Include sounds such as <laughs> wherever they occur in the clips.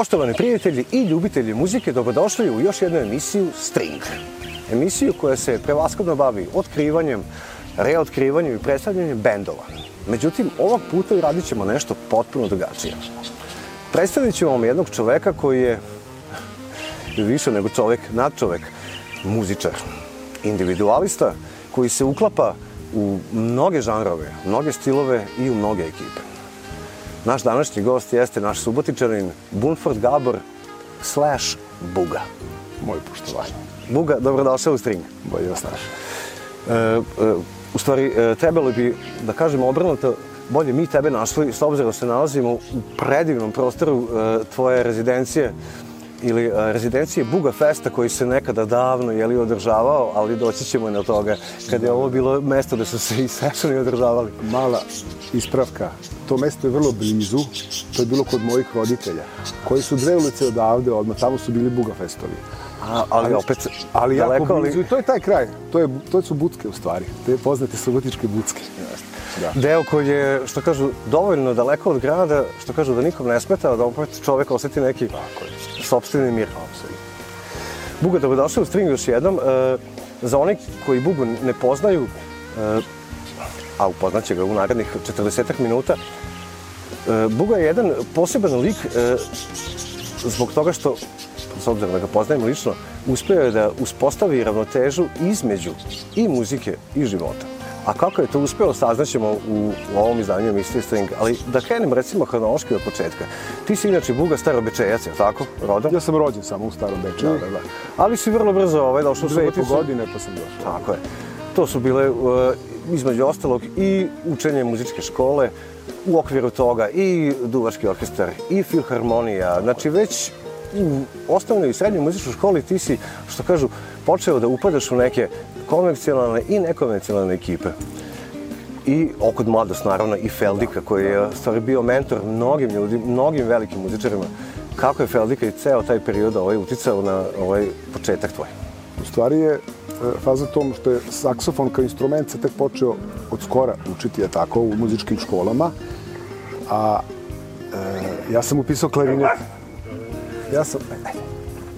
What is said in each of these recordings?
Poštovani prijatelji i ljubitelji muzike, dobrodošli u još jednu emisiju String. Emisiju koja se prevaskodno bavi otkrivanjem, reotkrivanjem i predstavljanjem bendova. Međutim, ovog puta uradit ćemo nešto potpuno drugačije. Predstavit ćemo vam jednog čoveka koji je više nego čovek, nadčovek, muzičar, individualista koji se uklapa u mnoge žanrove, mnoge stilove i u mnoge ekipe. Naš današnji gost jeste naš subotičanin Bunford Gabor slash Buga. Moje poštovanje. Buga, dobrodošao u String. Bolje vas naš. E, e, u stvari, e, trebalo bi da kažemo obrnuto, bolje mi tebe našli, s obzirom da se nalazimo u predivnom prostoru e, tvoje rezidencije ili rezidencije Buga Festa koji se nekada davno je li održavao, ali doći ćemo i na toga kada je ovo bilo mesto da su se i sešani održavali. Mala ispravka. To mesto je vrlo blizu. To je bilo kod mojih roditelja, koji su dve ulice odavde, odmah tamo su bili Buga Festovi. A, ali opet Ali jako daleko, blizu. I to je taj kraj. To, je, to su Bucke u stvari. Te poznate subotičke Bucke. Da. deo koji je, što kažu, dovoljno daleko od grada, što kažu da nikom ne smeta, da opet čovek oseti neki sobstveni mir. Buga, dobrodošli u String još jednom. E, za one koji Bugu ne poznaju, e, a upoznaće ga u narednih 40 minuta, e, Buga je jedan poseban lik e, zbog toga što, s obzirom da ga poznajem lično, uspeo je da uspostavi ravnotežu između i muzike i života. A kako je to uspeo, saznaćemo u, u ovom izdanju emisije String. Ali da krenem recimo hronološki od početka. Ti si inače Buga starobečejac, je tako? Rodom? Ja sam rođen samo u Starom Beču. Da, da. Ali si vrlo brzo ovaj, došao u Dve i po godine pa sam došao. Tako je. To su bile, uh, između ostalog, i učenje muzičke škole, u okviru toga i duvački orkestar, i filharmonija. Znači, već u osnovnoj i srednjoj muzičkoj školi ti si, što kažu, počeo da upadaš u neke konvencionalne i nekonvencionalne ekipe. I okod mladost, naravno, i Feldika, koji je stvari bio mentor mnogim ljudi, mnogim velikim muzičarima. Kako je Feldika i ceo taj period ovaj, uticao na ovaj početak tvoj? U stvari je e, faza tom što je saksofon kao instrument se tek počeo od skora učiti je tako u muzičkim školama. A e, ja sam upisao klarinet. Ja sam,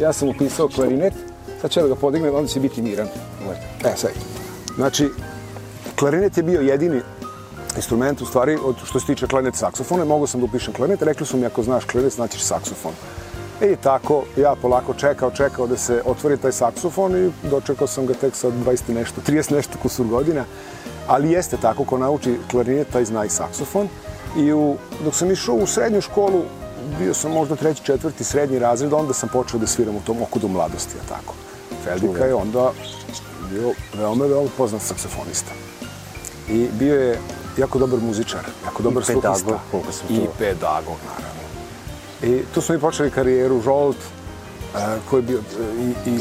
ja sam upisao klarinet. Sad ću ja da ga podignem, onda će biti miran. E, sad. Znači, klarinet je bio jedini instrument, u stvari, od, što se tiče klarinet saksofona. Mogao sam da upišem klarinet, rekli su mi ako znaš klarinet, znaćeš saksofon. I tako, ja polako čekao, čekao da se otvori taj saksofon i dočekao sam ga tek sa 20 i nešto, 30 nešto kusur godina. Ali jeste tako, ko nauči klarinet, taj zna i saksofon. I u, dok sam išao u srednju školu, bio sam možda treći, četvrti, srednji razred, onda sam počeo da sviram u tom okudu mladosti, a tako. Feldika je onda bio veoma, veoma poznat saksofonista. I bio je jako dobar muzičar, jako dobar pedagog, sluhista. koliko sam I čuo. pedagog, naravno. I tu smo i počeli karijeru, Žolt, e, koji je bio, e, i, i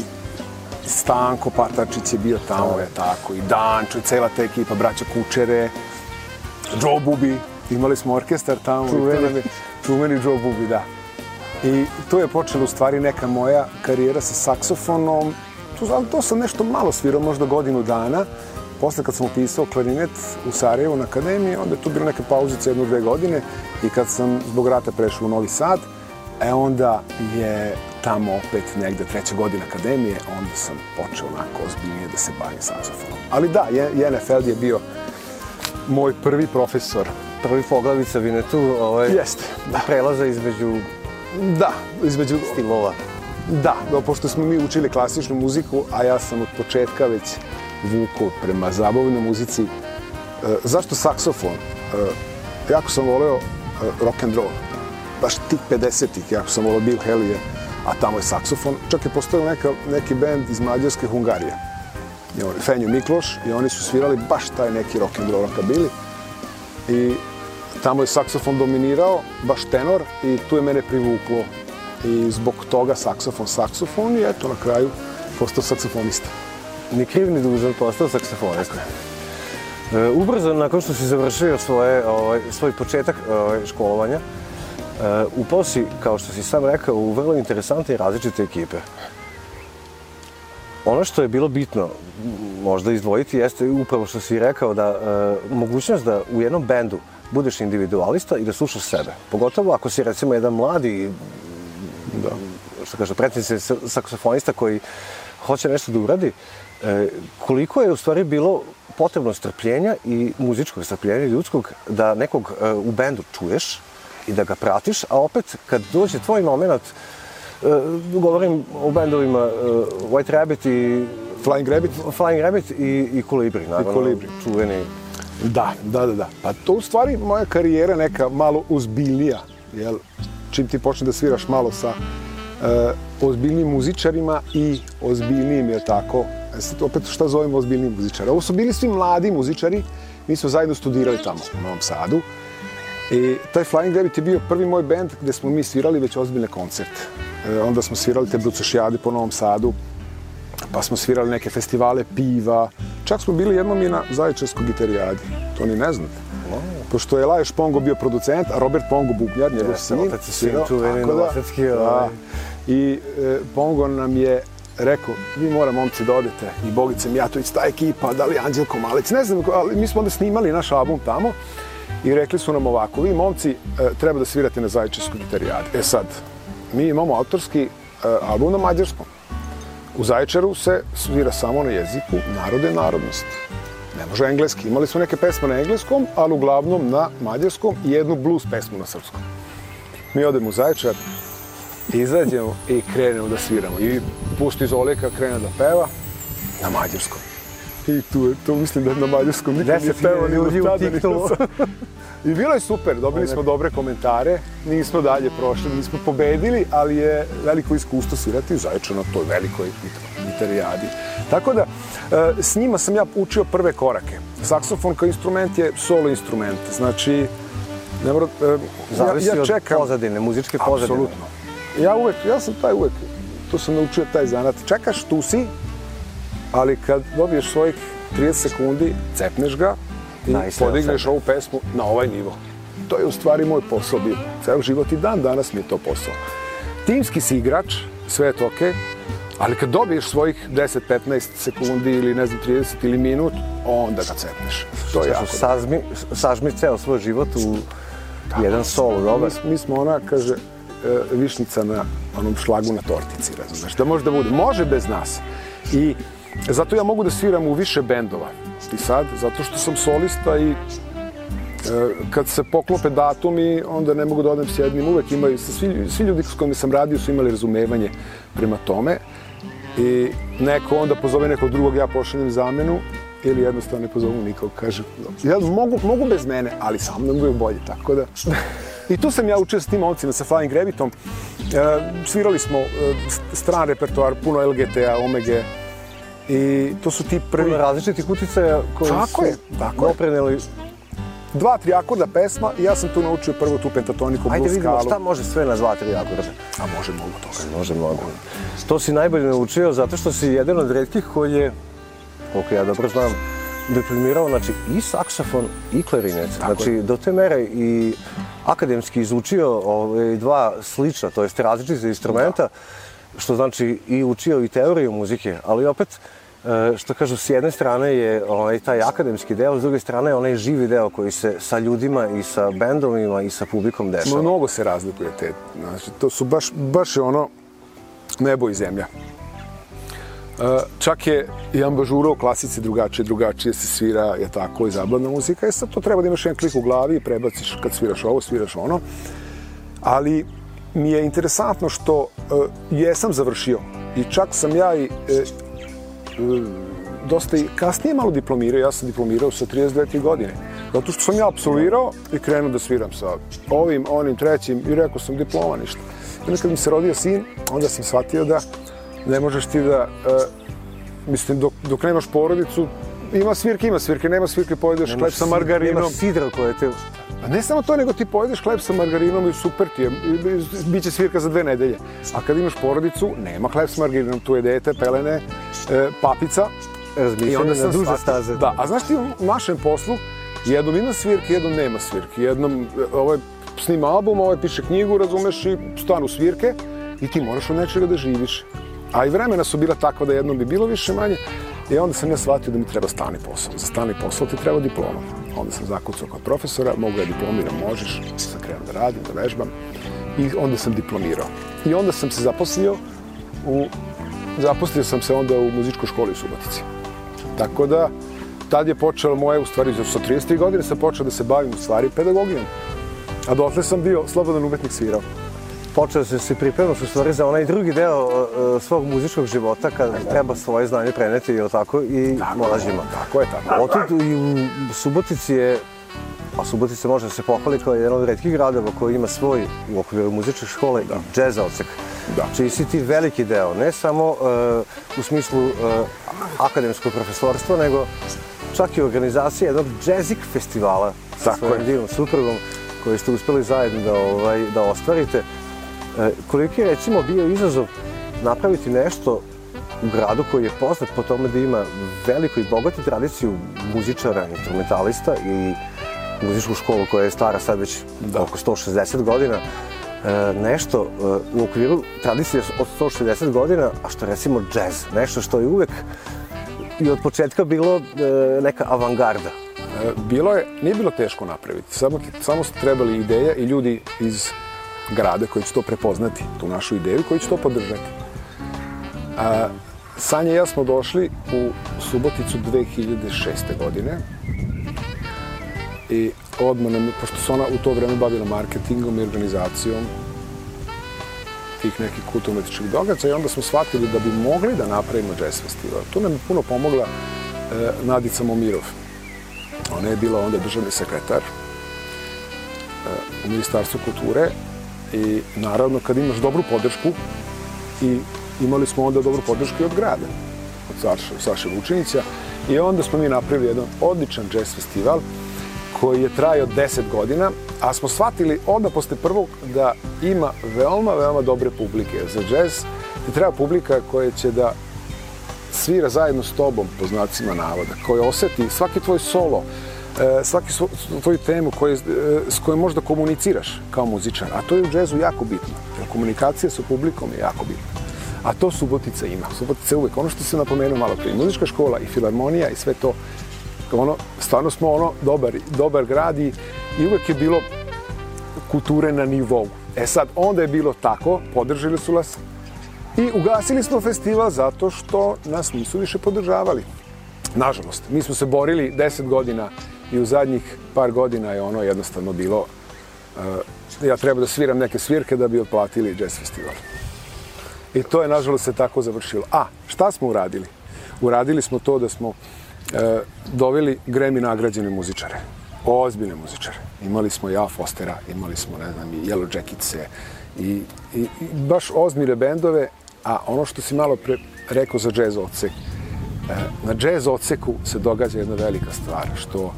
Stanko Patačić je bio tamo, je tako, i Dančo, i cela ta ekipa, braća Kučere, Joe Bubi, imali smo orkestar tamo, i to Čuveni. čuveni Joe Bubi, da. I tu je počela u stvari neka moja karijera sa saksofonom. Tu, ali to sam nešto malo svirao, možda godinu dana. Posle kad sam upisao klarinet u Sarajevu na akademiji, onda je tu bilo neke pauzice jednu, dve godine. I kad sam zbog rata prešao u Novi Sad, e onda je tamo opet negde treća godina akademije, onda sam počeo onako ozbiljnije da se bavim saksofonom. Ali da, Je- Jene Feld je bio moj prvi profesor. Prvi poglavica Vinetu, ovaj, Jeste, da. prelaza između Da, između stilova. Da, pošto smo mi učili klasičnu muziku, a ja sam od početka već vuko prema zabavnoj muzici. E, zašto saksofon? E, jako sam voleo e, rock and roll. Baš tih 50-ih, jako sam voleo Bill Haley, a tamo je saksofon. Čak je postojao neka, neki bend iz Mađarske Hungarije. I on, Fenju Mikloš i oni su svirali baš taj neki rock and roll rockabilly. I tamo je saksofon dominirao, baš tenor, i tu je mene privuklo. I zbog toga saksofon, saksofon i eto na kraju postao saksofonista. Ni kriv ni dužan postao saksofonista. E, ubrzo, nakon što si završio svoje, ovaj, svoj početak ovaj, školovanja, e, upao si, kao što si sam rekao, u vrlo interesantne i različite ekipe. Ono što je bilo bitno možda izdvojiti jeste upravo što si rekao da e, mogućnost da u jednom bendu budeš individualista i da slušaš sebe. Pogotovo ako si recimo jedan mladi što kaže, predsjednici saksofonista koji hoće nešto da uradi, e, koliko je u stvari bilo potrebno strpljenja i muzičkog strpljenja ljudskog da nekog e, u bendu čuješ i da ga pratiš, a opet kad dođe tvoj moment, e, govorim o bendovima e, White Rabbit i Flying Rabbit? Flying Rabbit i, i Kolibri, naravno. I Kolibri. Čuveni. Da, da, da, da. Pa to u stvari moja karijera neka malo ozbiljnija, jel? Čim ti počne da sviraš malo sa uh, ozbiljnim muzičarima i ozbiljnim, je tako, e opet šta zovemo ozbiljnim muzičari? Ovo su bili svi mladi muzičari, mi smo zajedno studirali tamo u Novom Sadu. I taj Flying Rabbit je bio prvi moj band gde smo mi svirali već ozbiljne koncerte. E, onda smo svirali te Brucošijade po Novom Sadu, pa smo svirali neke festivale piva. Čak smo bili jednom i na Zaječarskoj gitarijadi. To ni ne znate. Pošto je Laješ Pongo bio producent, a Robert Pongo bubnjar, njegov sin. otac je sin čuveni da, novosadski, Da. ovaj. I e, Pongo nam je rekao, vi mora momci da odete, i Bogice Mijatović, ta ekipa, da li Anđelko Malić, ne znam, ali mi smo onda snimali naš album tamo i rekli su nam ovako, vi momci e, treba da svirate na Zaječarskoj gitarijadi. E sad, mi imamo autorski e, album na mađarskom. U Zaječaru se svira samo na jeziku narode narodnosti. Ne može engleski. Imali smo neke pesme na engleskom, ali uglavnom na mađarskom i jednu blues pesmu na srpskom. Mi odemo u Zaječar, izađemo i krenemo da sviramo. I pusti Zolika, krene da peva na mađarskom. I tu je, to mislim da na mađarskom niko nije pevao ni ljudi u sada. I bilo je super, dobili smo dobre komentare, nismo dalje prošli, nismo pobedili, ali je veliko iskustvo svirati u Zaječar na toj velikoj gitarijadi. Tako da, e, s njima sam ja učio prve korake. Saksofon kao instrument je solo instrument, znači, ne mora, e, Zavisi ja, ja od čekam, pozadine, muzičke pozadine. Apsolutno. Ja uvek, ja sam taj uvek, to sam naučio taj zanat. Čekaš, tu si, ali kad dobiješ svojih 30 sekundi, cepneš ga i od podigneš ovu pesmu na ovaj nivo. To je u stvari moj posao bio. Ceo život i dan danas mi je to posao. Timski si igrač, sve je to okej, ali kad dobiješ svojih 10-15 sekundi ili ne znam 30 ili minut, onda ga cepneš. To je jako Kažu, sažmi, ceo svoj život u jedan solo, dobar. Mi, mi smo ona, kaže, e, višnica na onom šlagu na tortici, razumeš, da može da bude. Može bez nas. I zato ja mogu da sviram u više bendova. I sad, zato što sam solista i e, kad se poklope datumi, onda ne mogu da odem s jednim. Uvek imaju, svi, svi ljudi s kojima sam radio su imali razumevanje prema tome. I neko onda pozove nekog drugog, ja pošaljem zamenu, ili jednostavno ne pozovu nikog, kaže, ja mogu, mogu bez mene, ali sa mnom bude bolje, tako da... I tu sam ja učio s tim momcima, sa Flying Rabbitom. E, svirali smo e, stran repertoar, puno LGT-a, Omege, i to su ti prvi Puno različitih uticaja koji Tako su je, tako je. Dva, tri akorda pesma i ja sam tu naučio prvo tu pentatoniku, Ajde blues vidimo skalu. šta može sve na dva, tri akorda. A može mnogo toga. Može mnogo. To si najbolje naučio zato što si jedan od redkih koji je, koliko ja dobro znam, diplomirao znači, i saksofon i klarinet. znači, do te mere i akademski izučio ove, dva slična, to jest različite instrumenta, što znači i učio i teoriju muzike, ali opet, što kažu, s jedne strane je onaj taj akademski deo, s druge strane je onaj živi deo koji se sa ljudima i sa bendovima i sa publikom dešava. Mnogo se razlikuje te, znači, to su baš, baš ono nebo i zemlja. E, čak je i ambažura u klasici drugačije, drugačije se svira, je tako, i zabavna muzika. E sad to treba da imaš jedan klik u glavi i prebaciš kad sviraš ovo, sviraš ono. Ali mi je interesantno što e, jesam završio i čak sam ja i e, dosta i kasnije malo diplomirao, ja sam diplomirao sa 32 godine. Zato što sam ja absolvirao i krenuo da sviram sa ovim, onim, trećim i rekao sam diploma ništa. I onda kad mi se rodio sin, onda sam shvatio da ne možeš ti da, e, mislim, dok, dok nemaš porodicu, ima svirke, ima svirke, nema svirke, pojedeš hleb sa margarinom. Nemaš sidra koje te... A ne samo to, nego ti pojedeš hleb sa margarinom i super ti je, bit će svirka za dve nedelje. A kad imaš porodicu, nema hleb sa margarinom, tu je dete, pelene, e, papica. Razmišljanje na duže shvatio- staze. Da, a znaš ti u našem poslu, jednom ima svirke, jednom nema svirke. Jednom e, ovaj snima album, ovaj piše knjigu, razumeš, i stanu svirke i ti moraš od nečega da živiš. A i vremena su bila takva da jednom bi bilo više manje. I onda sam ja shvatio da mi treba stani posao. Za stani posao ti treba diploma. Onda sam zakucao kod profesora, mogu ja diplomiram, možeš. Sam krenuo da radim, da vežbam. i onda sam diplomirao. I onda sam se zaposlio u zaposlio sam se onda u muzičkoj školi u Subotici. Tako da, tad je počelo moje, u stvari, sa 30. godine sam počeo da se bavim u stvari pedagogijom. A dotle sam bio slobodan umetnik svirao. Počeo se se pripremaš u stvari za onaj drugi deo uh, svog muzičkog života kada treba svoje znanje preneti ili tako i Tako, mlađima. Tako je, tako. Otud i u Subotici je, a Subotica može da se pohvali kao jedan od redkih gradova koji ima svoj u okviru muzičke škole da. i džeza odsek. Da. Čiji si ti veliki deo, ne samo uh, u smislu uh, akademskog profesorstva, nego čak i organizacije jednog džezik festivala sa Tako svojim je. divnom suprugom koji ste uspeli zajedno da, ovaj, da ostvarite. E, koliki je recimo bio izazov napraviti nešto u gradu koji je poznat po tome da ima veliku i bogatu tradiciju muzičara, instrumentalista i muzičku školu koja je stara sad već da. oko 160 godina. E, nešto e, u okviru tradicije od 160 godina, a što recimo džez, nešto što je uvek i od početka bilo e, neka avangarda. Bilo je, nije bilo teško napraviti, samo, samo su trebali ideja i ljudi iz grada koji će to prepoznati, tu našu ideju koji će to podržati. A, Sanja i ja smo došli u Suboticu 2006. godine i odmah nam, pošto se ona u to vreme bavila marketingom i organizacijom tih nekih kulturno-umetičkih događaja i onda smo shvatili da bi mogli da napravimo jazz festival. Tu nam je puno pomogla e, Nadica Momirov. Ona je bila onda državni sekretar e, u Ministarstvu kulture i naravno kad imaš dobru podršku i imali smo onda dobru podršku i od grada, od Saša, Saše Vučinića i onda smo mi napravili jedan odličan jazz festival koji je trajao 10 godina, a smo shvatili odmah posle prvog da ima veoma, veoma dobre publike. Za jazz ti treba publika koja će da svira zajedno s tobom, po znacima navoda, koja oseti svaki tvoj solo, svaki svo, tvoju temu koje, e, s kojom možda komuniciraš kao muzičar, a to je u džezu jako bitno, jer komunikacija sa publikom je jako bitna. A to Subotica ima. Subotica uvek, ono što sam napomenuo malo, to i muzička škola, i filharmonija, i sve to, ono, stvarno smo ono dobar, dobar grad i, i uvek je bilo kulture na nivou. E sad, onda je bilo tako, podržali su nas i ugasili smo festival zato što nas nisu više podržavali. Nažalost, mi smo se borili 10 godina i u zadnjih par godina je ono jednostavno bilo uh, ja treba da sviram neke svirke da bi otplatili jazz festival. I to je nažalost se tako završilo. A, šta smo uradili? Uradili smo to da smo e, doveli Grammy nagrađene muzičare. Ozbiljne muzičare. Imali smo ja Fostera, imali smo, ne znam, i Yellow Jackice i, i, i baš ozbiljne bendove, a ono što si malo pre rekao za jazz odsek, e, na jazz odseku se događa jedna velika stvar, što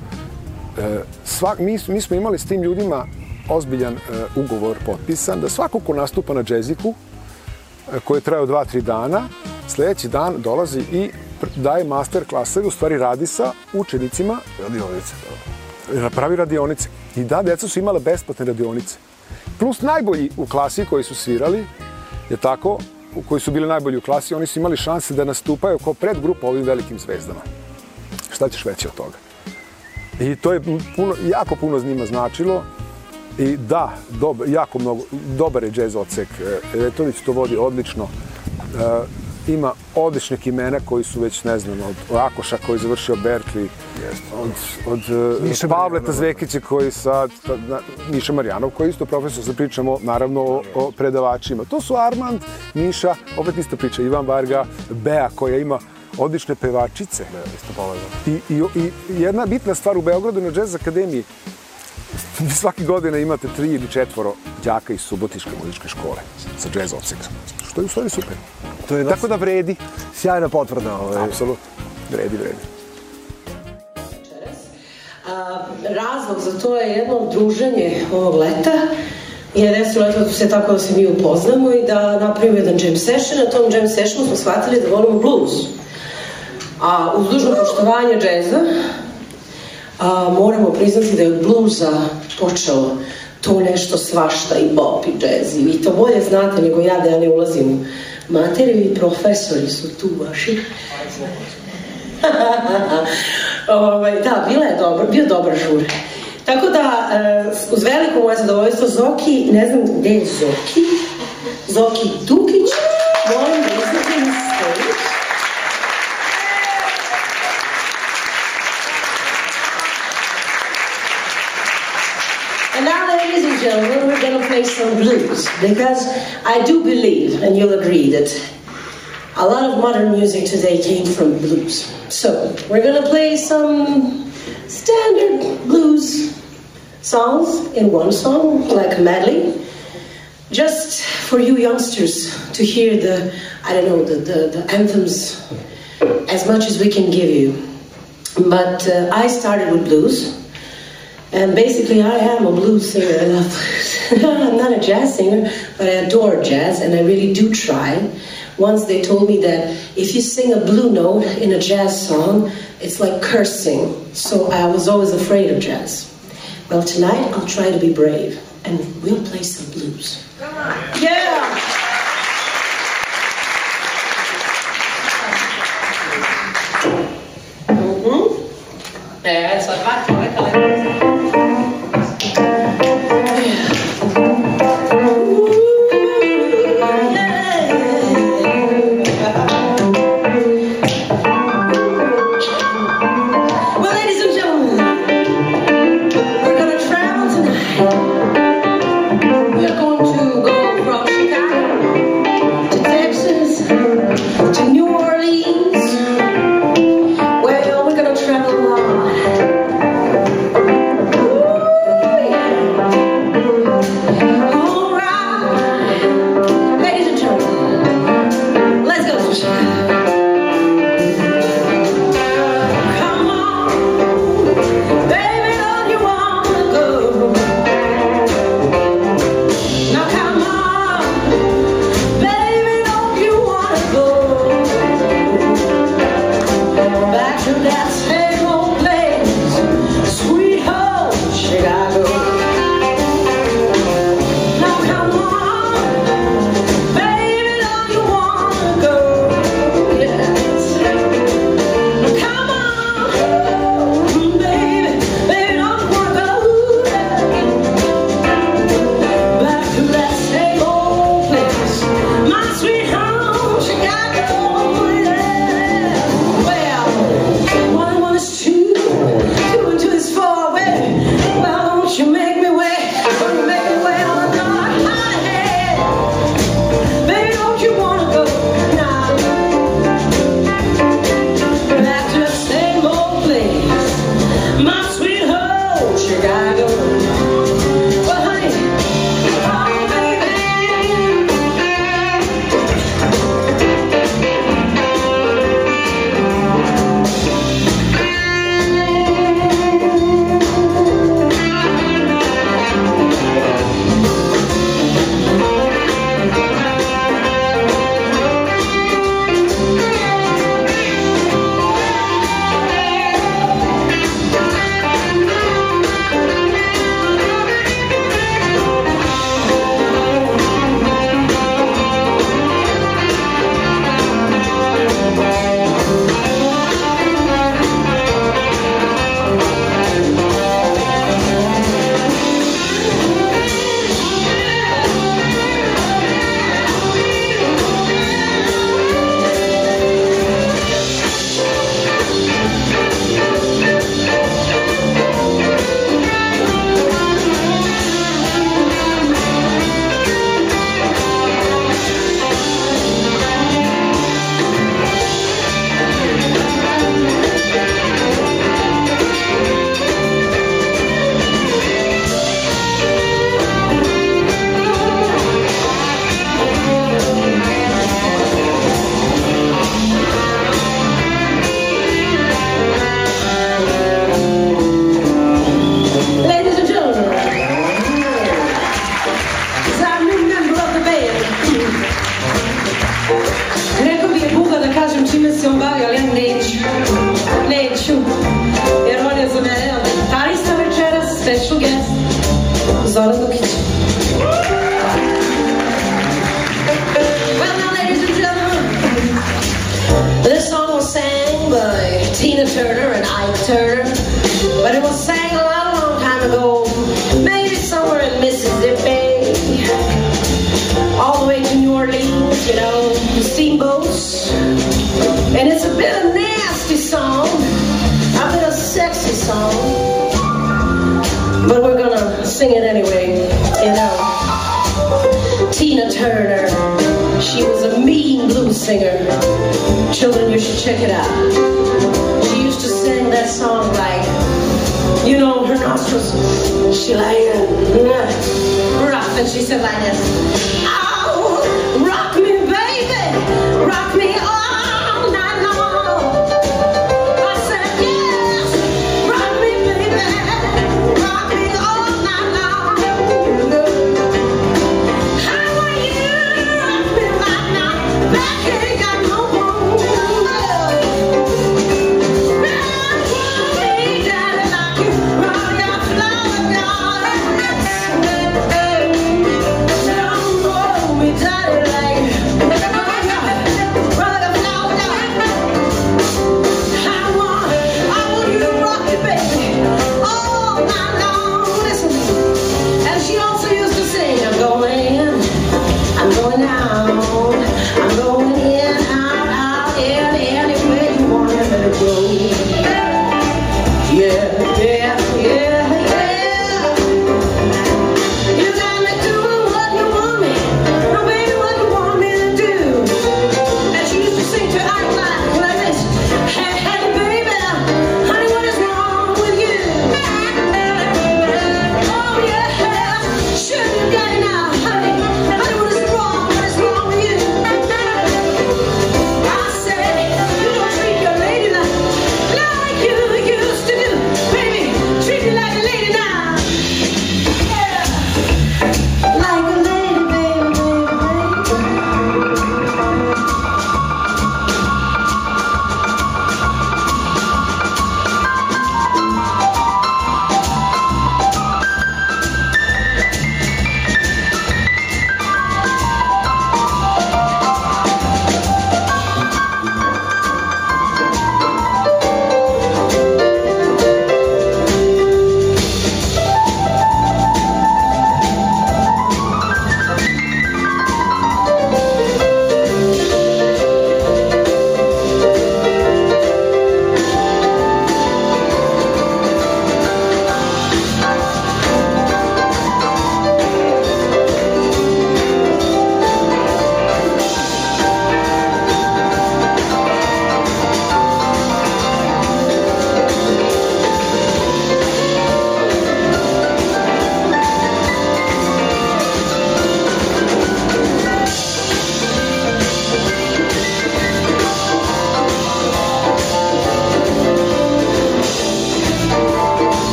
svak, mi, mi smo imali s tim ljudima ozbiljan e, ugovor potpisan, da svako ko nastupa na džeziku, e, koji je trajao dva, tri dana, sledeći dan dolazi i daje master klaseve, u stvari radi sa učenicima, Radionice. pravi radionice. I da, deca su imala besplatne radionice. Plus najbolji u klasi koji su svirali, je tako, koji su bili najbolji u klasi, oni su imali šanse da nastupaju kao predgrupa ovim velikim zvezdama. Šta ćeš veće od toga? I to je puno, jako puno njima značilo. I da, dob, jako mnogo, dobar je jazz odsek. E, Letović to vodi odlično. E, ima odličnih imena koji su već, ne znam, od Rakoša koji je završio Berkeley, od, od Miša Miša Pavleta. Zvekića koji sad, ta- na- Miša Marjanov koji je isto profesor, sad pričamo naravno o, o predavačima. To su Armand, Miša, opet isto priča, Ivan Varga, Bea koja ima odlične pevačice. Ne, isto povezano. I, i, I jedna bitna stvar u Beogradu na Jazz Akademiji, vi svake godine imate tri ili četvoro đaka iz Subotiške muzičke škole sa jazz odsekom. Što je u stvari super. To je Tako da vredi. sjajna potvrda. Ovaj. Apsolutno. Vredi, vredi. A, razlog za to je jedno druženje ovog leta je desilo eto se tako da se mi upoznamo i da napravimo jedan jam session. Na tom jam sessionu smo shvatili da volimo blues. A uz dužno poštovanje džeza a, moramo priznati da je od bluza počelo to nešto svašta i bop i džez i vi to bolje znate nego ja da ja ne ulazim u materiju i profesori su tu vaši. <laughs> Ovaj, da, bila je dobra, bio dobar žur. Tako da, uh, uz veliko moje zadovoljstvo, Zoki, ne znam gde je Zoki, Zoki Dukić, molim da play some blues because I do believe, and you'll agree, that a lot of modern music today came from blues. So, we're to play some standard blues songs in one song, like a medley, just for you youngsters to hear the, I don't know, the, the, the anthems as much as we can give you. But uh, I started with blues. And basically, I am a blues singer. I love blues. I'm <laughs> not a jazz singer, but I adore jazz, and I really do try. Once they told me that if you sing a blue note in a jazz song, it's like cursing. So I was always afraid of jazz. Well, tonight I'll try to be brave, and we'll play some blues. Come on. Yeah! Mm-hmm. I got Tina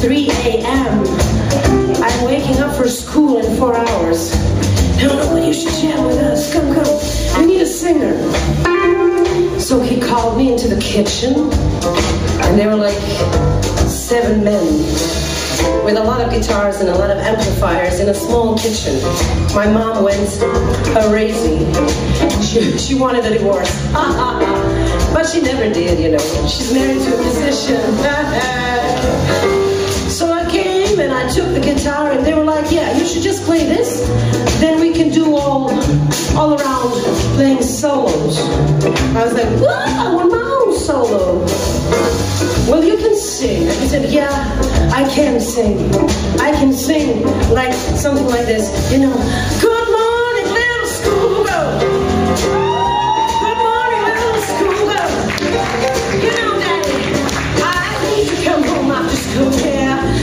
3 a.m. I'm waking up for school in four hours. No, no, but you should jam with us. Come, come. We need a singer. So he called me into the kitchen, and there were like seven men with a lot of guitars and a lot of amplifiers in a small kitchen. My mom went crazy. She, she wanted a divorce. <laughs> but she never did, you know. She's married to a musician. <laughs> and I took the guitar and they were like, yeah, you should just play this. Then we can do all all around playing solos. I was like, what? I want my own solo. Well, you can sing. He said, yeah, I can sing. I can sing like something like this. You know, good morning, little schoolgirl. Good morning, little schoolgirl. You know, Daddy, I need to come home after school. Yeah,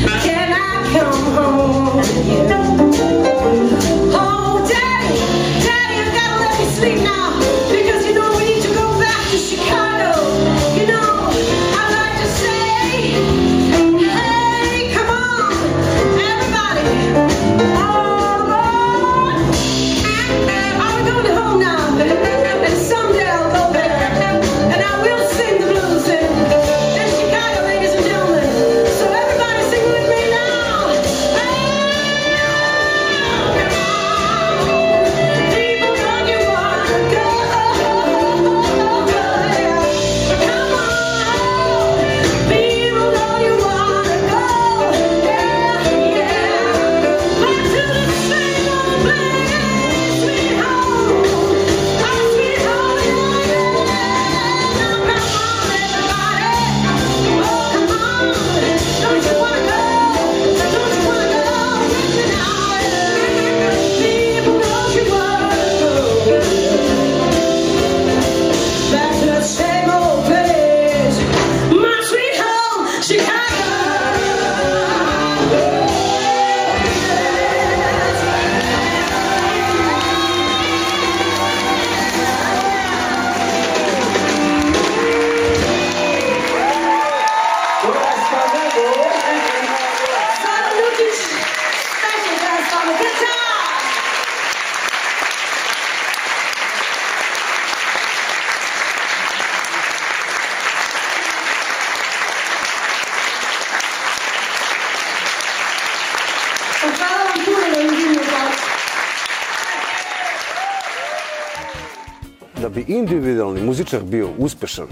muzičar bio uspešan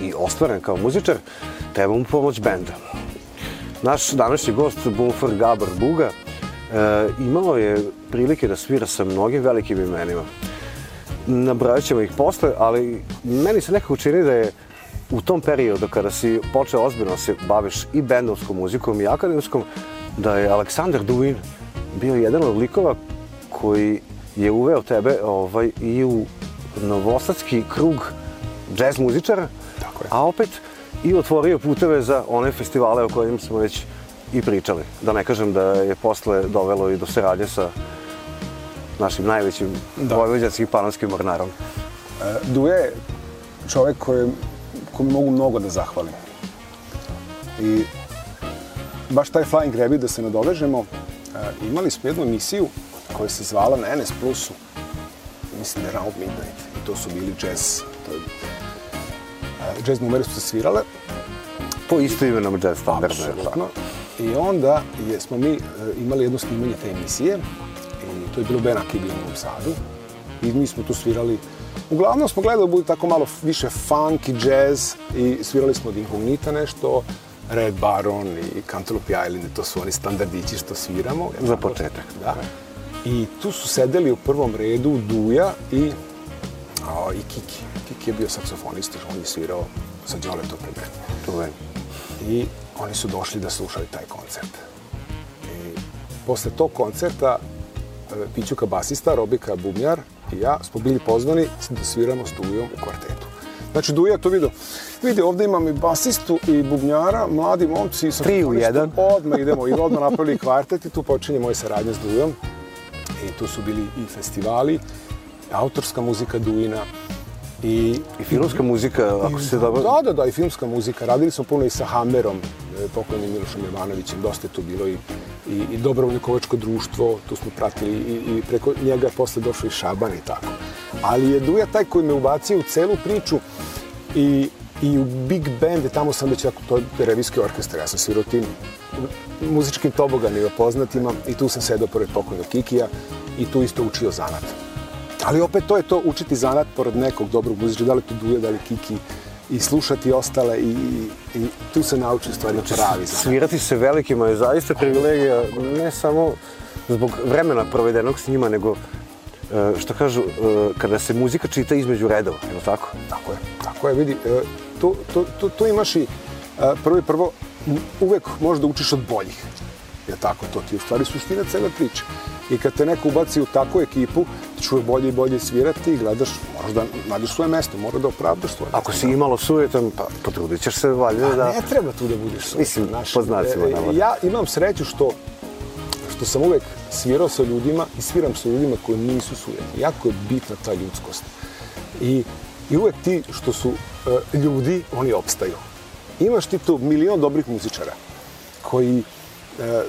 i ostvaren kao muzičar, treba mu pomoć benda. Naš današnji gost, Bumfer Gabar Buga, e, imao je prilike da svira sa mnogim velikim imenima. Nabrajat ćemo ih posle, ali meni se nekako čini da je u tom periodu kada si počeo ozbiljno da se baviš i bendovskom muzikom i akademskom, da je Aleksandar Duin bio jedan od likova koji je uveo tebe ovaj, i u novosadski krug džez muzičara, Tako je. a opet i otvorio puteve za one festivale o kojim smo već i pričali. Da ne kažem da je posle dovelo i do saradnje sa našim najvećim da. vojvođanskim panonskim mornarom. E, Duje je čovek kojem, kome mogu mnogo da zahvalim. I baš taj Flying Rabbit, da se nadovežemo, e, imali smo jednu emisiju koja se zvala na NS Plusu, mislim da Round Midnight, i to su bili jazz, to je, jazz numere su se svirale, Po isto imenom jazz standardu. Apsolutno. I onda je, smo mi e, imali jedno snimanje te emisije i to je bilo Ben Akibi u Novom Sadu i mi smo tu svirali Uglavnom smo gledali da bude tako malo više funk i jazz i svirali smo od Incognita nešto, Red Baron i Cantaloupe Island, to su oni standardići što sviramo. Za početak. Da. I tu su sedeli u prvom redu Duja i, o, i Kiki. Kiki je bio saksofonista, on je svirao sa Đoletom pred mene. Je. I oni su došli da slušaju taj koncert. I posle tog koncerta e, Pićuka basista, Robika bubnjar i ja smo bili pozvani da sviramo s Dujom u kvartetu. Znači, Duja to vidio. Vidi, ovde imam i basistu i bubnjara, mladi momci. sa Tri u jedan. Odmah idemo i odmah napravili kvartet i tu počinje moja saradnja s Dujom. I tu su bili i festivali, autorska muzika Dujina i I filmska muzika, ako se dobro... Da, da, da, i filmska muzika. Radili smo puno i sa Hammerom, e, pokojnim Milošom Jovanovićem, dosta je tu bilo i, i, i Dobrovoljnikovačko društvo, tu smo pratili i, i preko njega je posle došao i Šaban i tako. Ali je Duja taj koji me ubacio u celu priču i, i u big band, tamo sam već to je revijski orkestar, ja sam svirao tim muzičkim toboganima poznatima i tu sam sedao pored pokojnog Kikija i tu isto učio zanat. Ali opet to je to, učiti zanat pored nekog dobrog muzičara, da li to Duja, da li Kiki, i slušati ostale i, i, i tu se nauči stvari pravi zanat. Svirati se velikima je zaista privilegija, ne samo zbog vremena provedenog s njima, nego e, što kažu, e, kada se muzika čita između redova, je li tako? Tako je, tako je, vidi, e, tu, tu, tu, tu imaš i prvo i prvo, uvek možeš da učiš od boljih. Je tako, to ti je u stvari suština cele priče. I kad te neko ubaci u takvu ekipu, čuje bolje i bolje svirati i gledaš, moraš da nađeš svoje mesto, mora da opravdaš svoje Ako si imalo sujetan, pa potrudit ćeš se valjda da... Ne treba tu da budeš sujetan. Mislim, znaš. po znacima E, navoda. Ja imam sreću što što sam uvek svirao sa ljudima i sviram sa ljudima koji nisu sujetni. Jako je bitna ta ljudskost. I, i uvek ti što su e, ljudi, oni opstaju. Imaš ti tu milion dobrih muzičara koji e,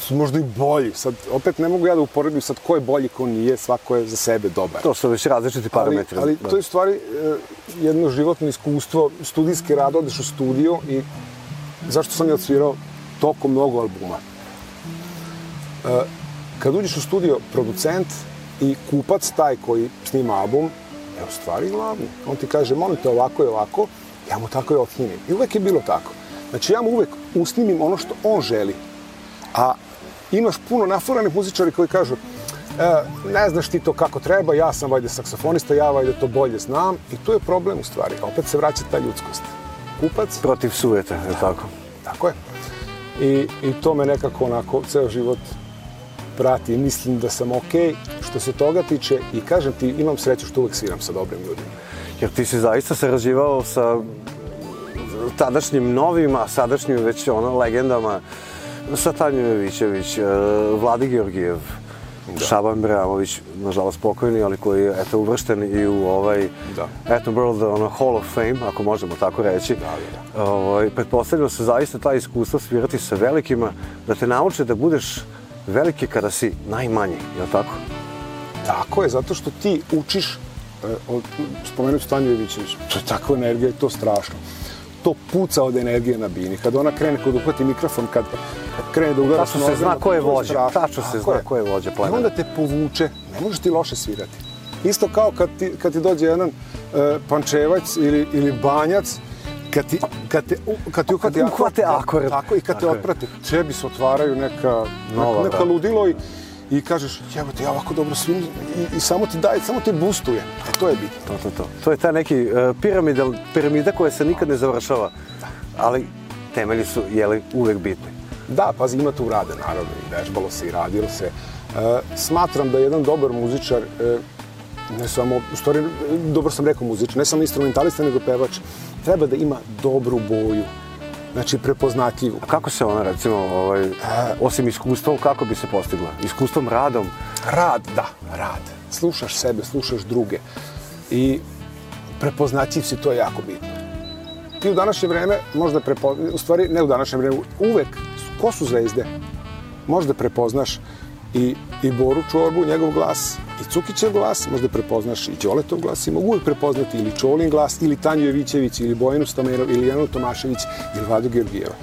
su možda i bolji. Sad, opet ne mogu ja da uporedim sad ko je bolji, ko nije, svako je za sebe dobar. To su već različiti Ali, parametri. ali da. to je stvari e, jedno životno iskustvo, studijski rad, odeš u studio i zašto sam ja odsvirao toliko mnogo albuma. E, kad uđeš u studio, producent i kupac, taj koji snima album, je u stvari glavni. On ti kaže, molim te, ovako i ovako, ja mu tako i odsnimim. I uvek je bilo tako. Znači, ja mu uvek usnimim ono što on želi. A imaš puno nafuranih muzičari koji kažu, e, ne znaš ti to kako treba, ja sam vajde saksofonista, ja vajde to bolje znam. I tu je problem u stvari. Opet se vraća ta ljudskost. Kupac, Protiv sujeta, je li tako? tako je. I, I to me nekako onako ceo život prati. Mislim da sam okej što se toga tiče i kažem ti, imam sreću što uvek sviram sa dobrim ljudima. Jer ti si zaista sarađivao sa tadašnjim novim, a sadašnjim već ono, legendama, sa Tanjom Jovićević, e, Vladi Georgijev, da. Šaban Bramović, nažalost pokojni, ali koji je eto, uvršten i u ovaj Da. eto, World ono, Hall of Fame, ako možemo tako reći. Da, da, Ovaj, pretpostavljam se zaista ta iskustva svirati sa velikima, da te nauče da budeš veliki kada si najmanji, je li tako? Tako je, zato što ti učiš, e, od, spomenut ću Tanju Jovićević, to je takva energija i to strašno. To puca od energije na bini. Kad ona krene, kad uhvati mikrofon, kad, krene da udara Tačno se zna ko je vođa, tačno se zna ko je vođa I plemena. onda te povuče, ne možeš ti loše svirati. Isto kao kad ti, kad ti dođe jedan e, pančevac ili, ili banjac, kad ti, kad te, kad ti uhvati uhvate akord. Tako, i kad te otprate, tebi se otvaraju neka, Nova, neka da. ludilo i, i kažeš, jebote, ja ovako dobro svim i, i samo ti daje, samo te boostuje. E, to je bitno. To, to, to. To je ta neki uh, piramidal, piramida koja se nikad ne završava, ali temelji su, jeli, uvek bitni. Da, pazi, ima tu rade, naravno, i vežbalo se i radilo se. E, smatram da jedan dobar muzičar, e, ne samo, u stvari, e, dobro sam rekao muzičar, ne samo instrumentalista, nego pevač, treba da ima dobru boju, znači prepoznatljivu. A kako se ona, recimo, ovaj, osim iskustvom, kako bi se postigla? Iskustvom, radom? Rad, da, rad. Slušaš sebe, slušaš druge i prepoznatljiv si, to je jako bitno. Ti u današnje vreme možda prepo... u stvari ne u današnje vreme, uvek, ko su zvezde? Možda prepoznaš i, i Boru Čorbu, njegov glas, i Cukićev glas, možda prepoznaš i Đoletov glas, i mogu uvek prepoznati ili Čolin glas, ili Tanju Jevićević, ili Bojanu Stamerov, ili Janu Tomašević, ili Vladu Georgijeva.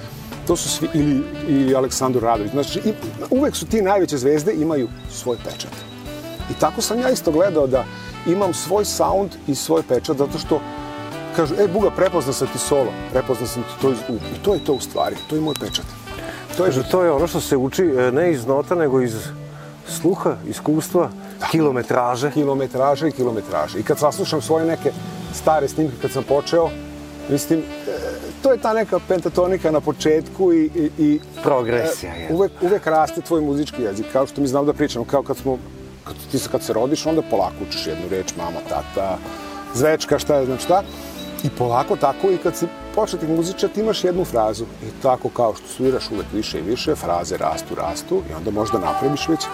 To su svi, ili, i Aleksandru Radović. Znači, i, uvek su ti najveće zvezde imaju svoj pečat. I tako sam ja isto gledao da imam svoj sound i svoj pečat, zato što kažu, e, Buga, prepoznao sam ti solo, prepoznao sam ti to iz. I to je to u stvari, to je moj pečat. To je, to je ono što se uči e, ne iz nota, nego iz sluha, iskustva, da. kilometraže. Kilometraže i kilometraže. I kad saslušam svoje neke stare snimke kad sam počeo, mislim, e, to je ta neka pentatonika na početku i... i, i Progresija je. Uvek, uvek raste tvoj muzički jezik, kao što mi znam da pričamo, kao kad smo, kad, ti se kad se rodiš, onda polako učiš jednu reč, mama, tata, zvečka, šta je, znam šta. I polako tako i kad si početnik muzičar, ti imaš jednu frazu. I tako kao što sviraš uvek više i više, fraze rastu, rastu i onda možda napraviš već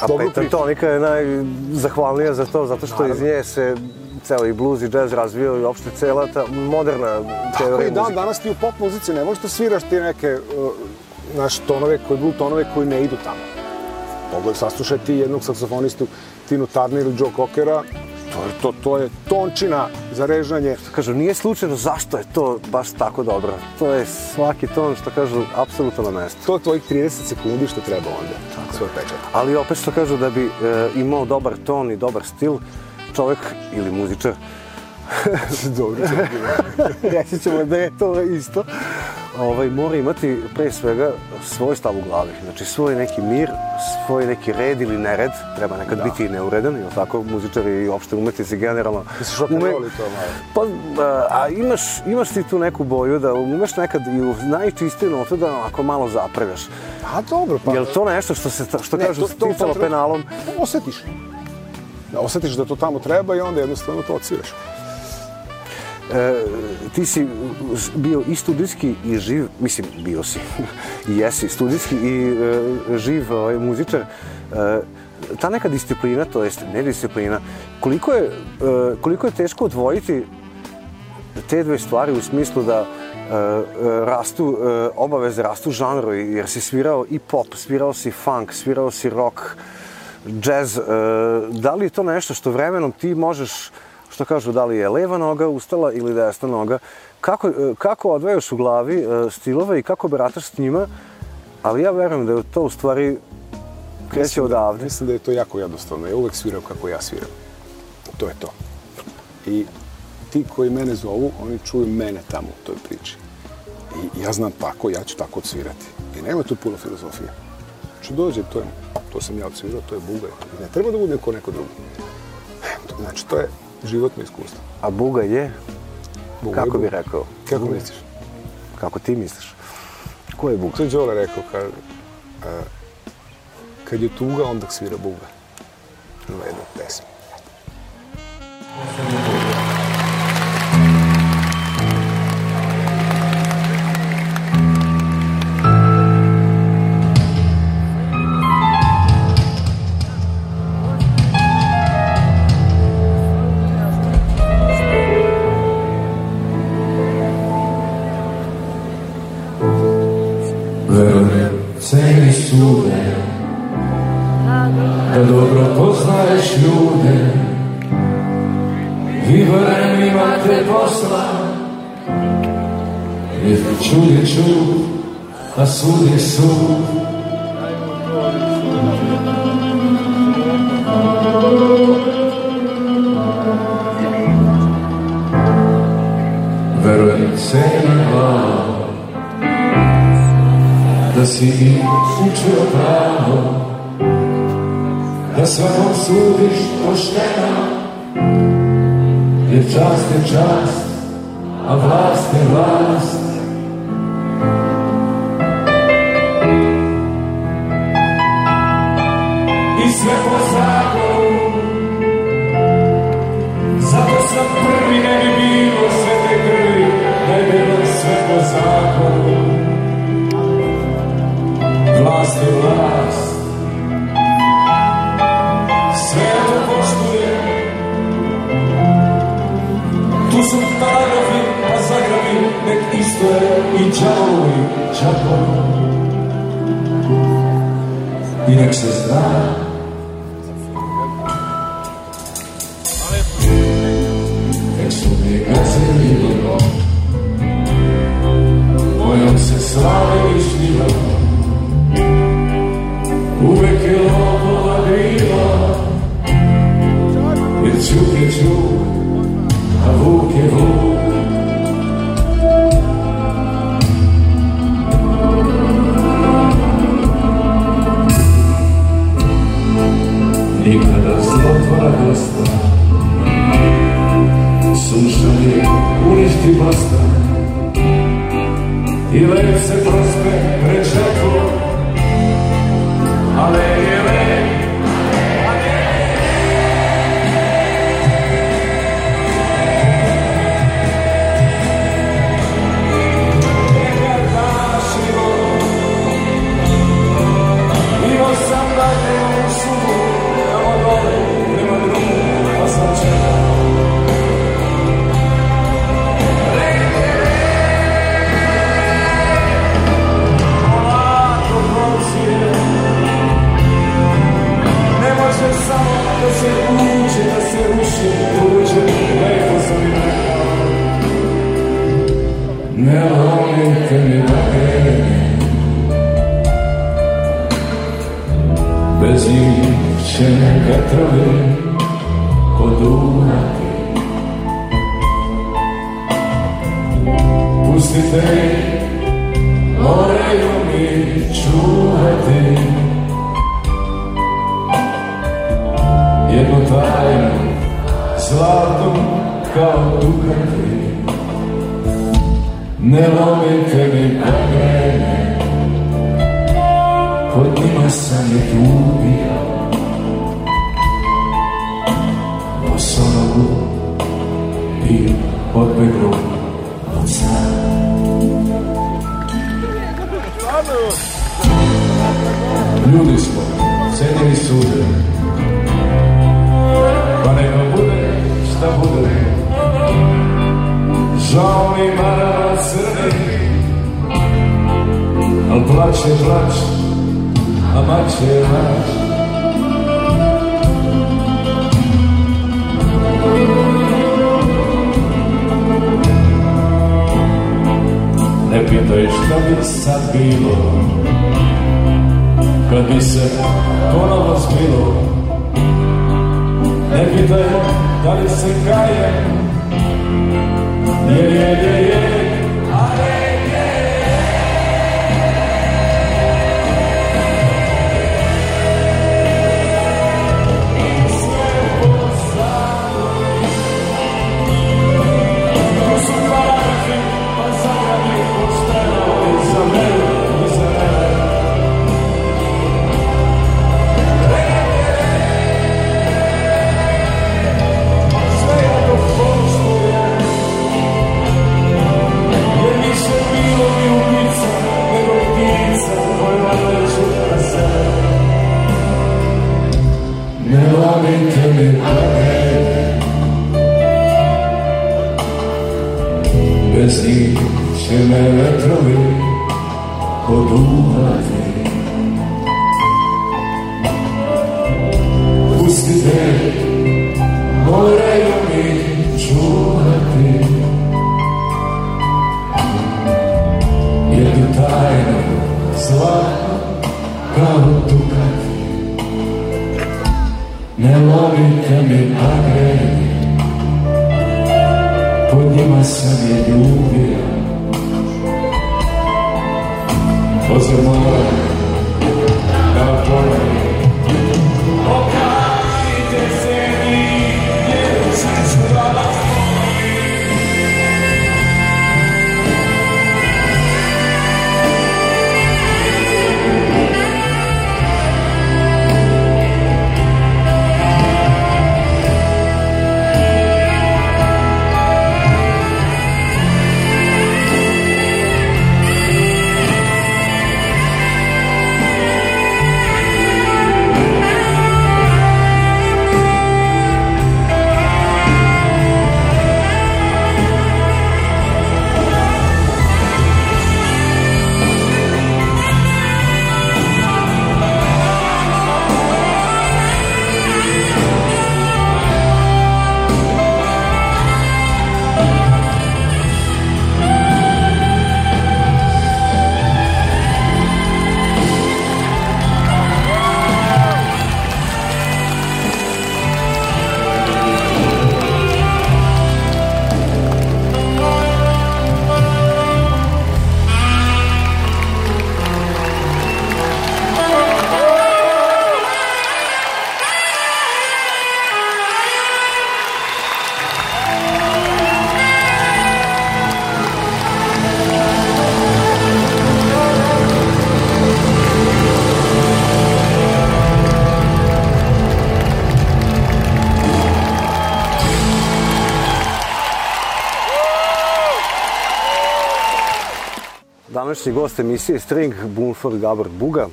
A pentatonika je najzahvalnija za to, zato što Naravno. iz nje se ceo i blues i jazz razvio i uopšte cela ta moderna teorija Tako i dan danas ti u pop muzici ne možeš da sviraš ti neke uh, naš tonove, koji blues tonove koji ne idu tamo. Pogledaj, saslušaj ti jednog saksofonistu Tinu Turner ili Joe Cockera, to je, to, to je tončina za režanje. Što kažu, nije slučajno zašto je to baš tako dobro. To je svaki ton, što kažu, apsolutno na mestu. To je tvojih 30 sekundi što treba onda, tako. svoj pečat. Ali opet što kažu da bi e, imao dobar ton i dobar stil, čovek ili muzičar <laughs> Dobro, reći ćemo da je to isto. Ovaj, mora imati pre svega svoj stav u glavi. Znači svoj neki mir, svoj neki red ili nered. Treba nekad da. biti neuredan, ili tako, muzičari i opšte umetnici generalno. Misliš ume... to malo? Pa, a imaš, imaš ti tu neku boju da umeš nekad i u najčistiju notu da onako malo zapregaš. A dobro, pa... Jel to nešto što se, što ne, kažu, to, penalom? Osetiš da osetiš da to tamo treba i onda jednostavno to odsviraš. E, ti si bio i studijski i živ, mislim, bio si, <laughs> jesi studijski i e, živ ovaj, muzičar. E, ta neka disciplina, to jest nedisciplina, koliko je, e, koliko je teško odvojiti te dve stvari u smislu da e, rastu, obaveze rastu žanru, jer si svirao i pop, svirao si funk, svirao si rock, e, da li je to nešto što vremenom ti možeš, što kažu, da li je leva noga ustala ili desna noga, kako, e, kako odvajaš u glavi e, stilove i kako barataš s njima, ali ja verujem da je to u stvari kreće mislim, da- odavde. Mislim da je to jako jednostavno. Ja uvek sviram kako ja sviram. To je to. I ti koji mene zovu, oni čuju mene tamo u toj priči. I ja znam tako, ja ću tako odsvirati. I nema tu puno filozofije. Znači dođe, to je to sam ja odsvirao, to je Buga. Ne treba da bude ko neko drugi. Znači, to je životno iskustvo. A Buga je? Buga Kako je bi rekao? Kako Buga. misliš? Kako ti misliš? Ko je Buga? To je Đole rekao, kad, a, kad je tuga, onda svira Buga. Ima jedna pesma. čuje čud, a sud je sud. Verujem cena glava, da si i učio pravo, da svakom sudiš pošteno, jer čast je čast, a vlast je vlast. Vlast je vlast Sve to poštuje Tu su paragrafi pa zagravi Nek isto je i čavovi čavovi I nek se zna і баста, і левся zbilo Kad bi se ponovo zbilo Ne pitaj da li se kajem Jer je, je, je. світ чи не вели, подумати. Današnji gost emisije String, Bunford Gabor Buga,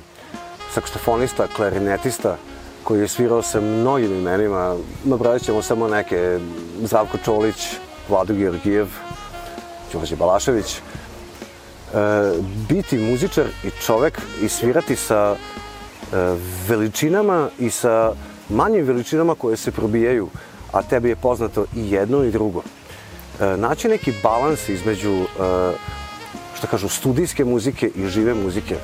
saksofonista, klarinetista, koji je svirao sa mnogim imenima. Napravit ćemo samo neke, Zdravko Čolić, Vlado Georgijev, Đorđe Balašević. E, biti muzičar i čovek i svirati sa e, veličinama i sa manjim veličinama koje se probijaju, a tebi je poznato i jedno i drugo. E, naći neki balans između, e, što kažu, studijske muzike i žive muzike.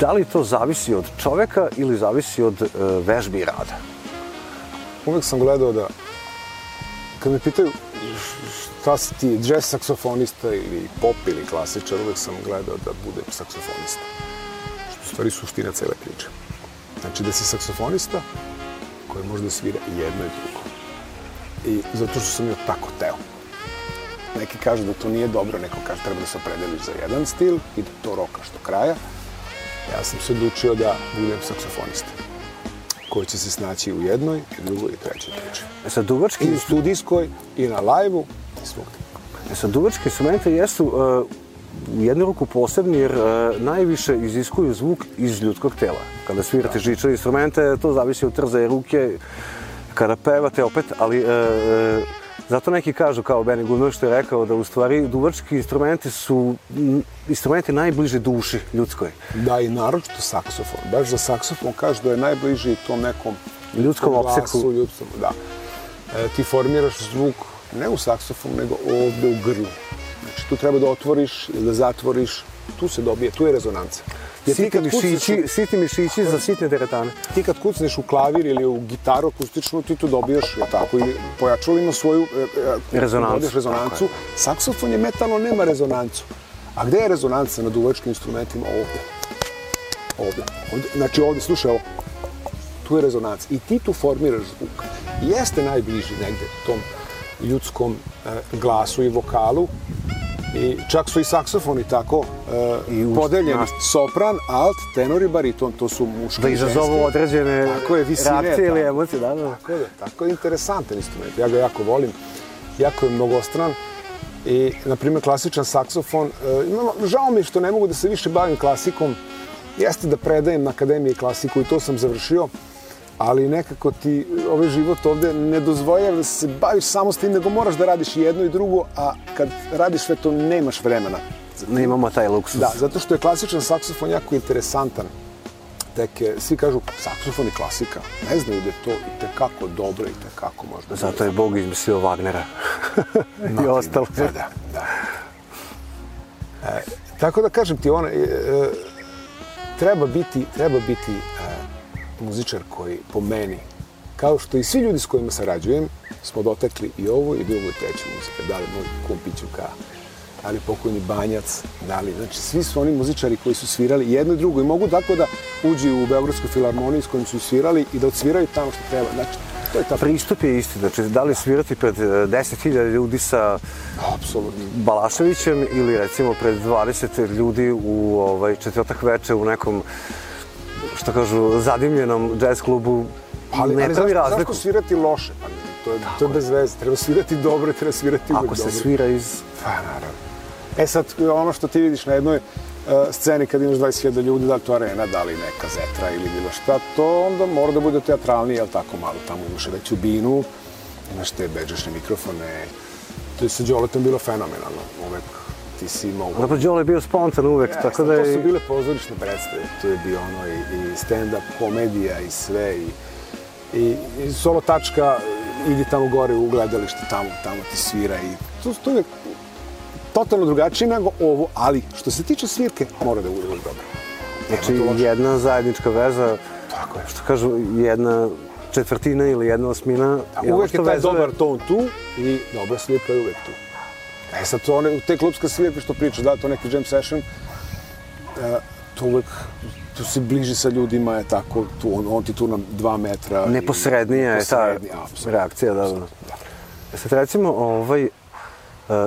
Da li to zavisi od čoveka ili zavisi od e, vežbi i rada? Uvek sam gledao da, kad me pitaju šta si ti, jazz saksofonista ili pop ili klasičar, uvek sam gledao da budem saksofonista. Što u stvari suština cele priče. Znači da si saksofonista koji može da svira i jedno i drugo. I zato što sam jo tako teo. Neki kažu da to nije dobro, neko kaže treba da se opredeliš za jedan stil i da to rokaš do kraja. Ja sam se odlučio da budem saksofonista koji će se snaći u jednoj, i drugoj i trećoj priči. E sad, duvački, I u studijskoj, i na lajvu, i svugde. e sad, duvački instrumenti jesu uh, u jednu ruku posebni jer uh, najviše iziskuju zvuk iz ljudskog tela. Kada svirate žičane instrumente, to zavisi od trzaje ruke, kada pevate opet, ali uh, zato neki kažu, kao Benny Goodman što je rekao, da u stvari duvački instrumenti su instrumenti najbliže duši ljudskoj. Da, i naročito saksofon. Baš za saksofon kažu da je najbliži tom nekom Ljudskom opseku. Ljudskom, da. E, ti formiraš zvuk ne u saksofonu, nego ovde u grlu. Znači, tu treba da otvoriš ili da zatvoriš. Tu se dobije, tu je rezonanca. Sitni mišići, sitni mišići za sitne teretane. ti kad kucneš u klavir ili u gitaru akustičnu, ti tu dobijaš, je tako, ili pojačalo ima svoju e, e, Rezonancu. dobiješ rezonancu. Saksofon je metalno, nema rezonancu. A gde je rezonanca na duvačkim instrumentima? Ovde. Ovde. ovde. Znači ovde, slušaj ovo. Tu je rezonanca. I ti tu formiraš zvuk. Jeste najbliži negde tom ljudskom e, glasu i vokalu. I čak su i saksofoni tako e, I podeljeni. na- Sopran, alt, tenor i bariton, to su muški Da izazovu određene Tako je, visine, reakcije ili emocije, da, da. Tako je, tako je interesantan instrument. Ja ga jako volim. Jako je mnogostran. I, na primjer, klasičan saksofon. E, imamo, žao mi je što ne mogu da se više bavim klasikom. Jeste da predajem na Akademiji klasiku i to sam završio. Ali nekako ti ovaj život ovde ne dozvoljava da se baviš samo s tim, nego moraš da radiš jedno i drugo, a kad radiš sve to nemaš vremena. Ne imamo taj luksus. Da, zato što je klasičan saksofon jako interesantan. Tek, je- svi kažu saksofon je klasika. Ne znaju da je to i tekako dobro i tekako možda. Zato je Bog izmislio Wagnera. <laughs> I ostalo. Da, da, da. E, tako da kažem ti, ona, e, e, treba biti, treba biti muzičar koji po meni, kao što i svi ljudi s kojima sarađujem, smo dotekli i ovo i drugo i treću muzike. Da li moj kum Pićuka, da li pokojni Banjac, da li, znači svi su oni muzičari koji su svirali jedno i drugo i mogu tako da uđu u Beogradsku filharmoniju s kojim su svirali i da odsviraju tamo što treba. Znači, to je ta Pristup je isti, znači da li svirati pred e, 10.000 ljudi sa apsolutno. Balaševićem ili recimo pred 20 ljudi u ovaj, četvrtak veče u nekom što kažu, zadimljenom jazz klubu, Ali, ne ali pravi razliku. zašto svirati loše? Pa, to, je, to je bez veze. Treba svirati dobro, treba svirati uvek Ako se dobro. svira iz... Pa, naravno. E sad, ono što ti vidiš na jednoj uh, sceni kad imaš 20.000 ljudi, da li to arena, da li neka zetra ili bilo šta, to onda mora da bude teatralnije, jel tako malo, tamo imaš veću binu, imaš te beđašne mikrofone, to je sa Đoletom bilo fenomenalno, uvek ti si imao... Dobro, Đole je bio spontan uvek, Jeste, tako da To su je... bile pozorišne predstave, to je bio ono i, i stand-up komedija i sve i, i, i solo tačka, idi tamo gore u gledalište, tamo, tamo ti svira i to, to je totalno drugačije nego ovo, ali što se tiče svirke, mora da bude dobro. Znači, tu jedna zajednička veza, Tako je. što kažu, jedna četvrtina ili jedna osmina. ono uvek je taj vezuje- dobar ton tu i dobra svirka je uvek tu. E sad, to one, te klubska svirka što pričaš, da, to neki jam session, e, to uvek, tu si bliži sa ljudima, je tako, tu, on, on ti tu na dva metra. i- Neposrednija je ta reakcija, da, da. E Sad recimo, ovaj, e,